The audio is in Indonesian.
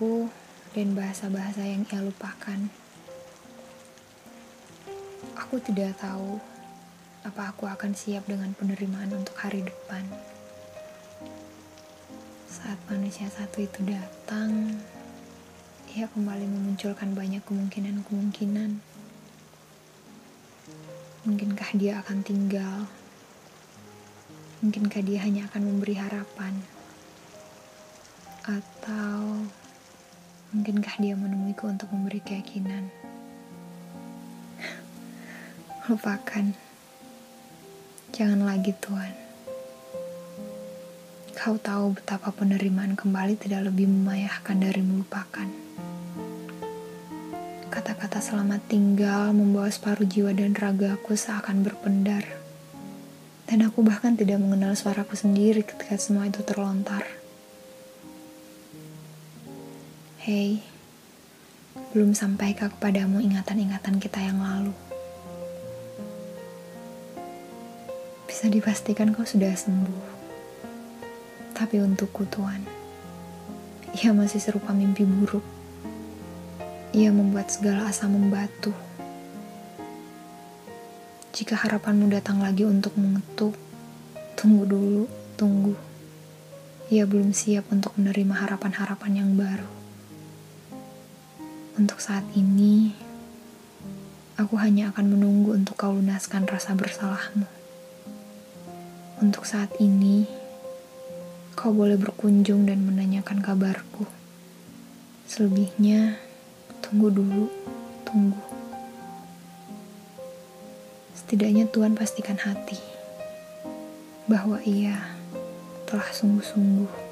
aku dan bahasa-bahasa yang ia lupakan. Aku tidak tahu apa aku akan siap dengan penerimaan untuk hari depan. Saat manusia satu itu datang, ia kembali memunculkan banyak kemungkinan-kemungkinan. Mungkinkah dia akan tinggal? Mungkinkah dia hanya akan memberi harapan? Atau mungkinkah dia menemuiku untuk memberi keyakinan? Lupakan. Jangan lagi Tuhan. Kau tahu betapa penerimaan kembali tidak lebih memayahkan dari melupakan. Kata-kata selamat tinggal membawa separuh jiwa dan ragaku seakan berpendar. Dan aku bahkan tidak mengenal suaraku sendiri ketika semua itu terlontar. Hei, belum sampaikah kepadamu ingatan-ingatan kita yang lalu? Bisa dipastikan kau sudah sembuh. Tapi untukku Tuhan, ia masih serupa mimpi buruk. Ia membuat segala asa membatu. Jika harapanmu datang lagi untuk mengetuk, tunggu dulu, tunggu. Ia belum siap untuk menerima harapan-harapan yang baru. Untuk saat ini, aku hanya akan menunggu untuk kau lunaskan rasa bersalahmu. Untuk saat ini, kau boleh berkunjung dan menanyakan kabarku. Selebihnya, tunggu dulu, tunggu. Setidaknya Tuhan pastikan hati bahwa ia telah sungguh-sungguh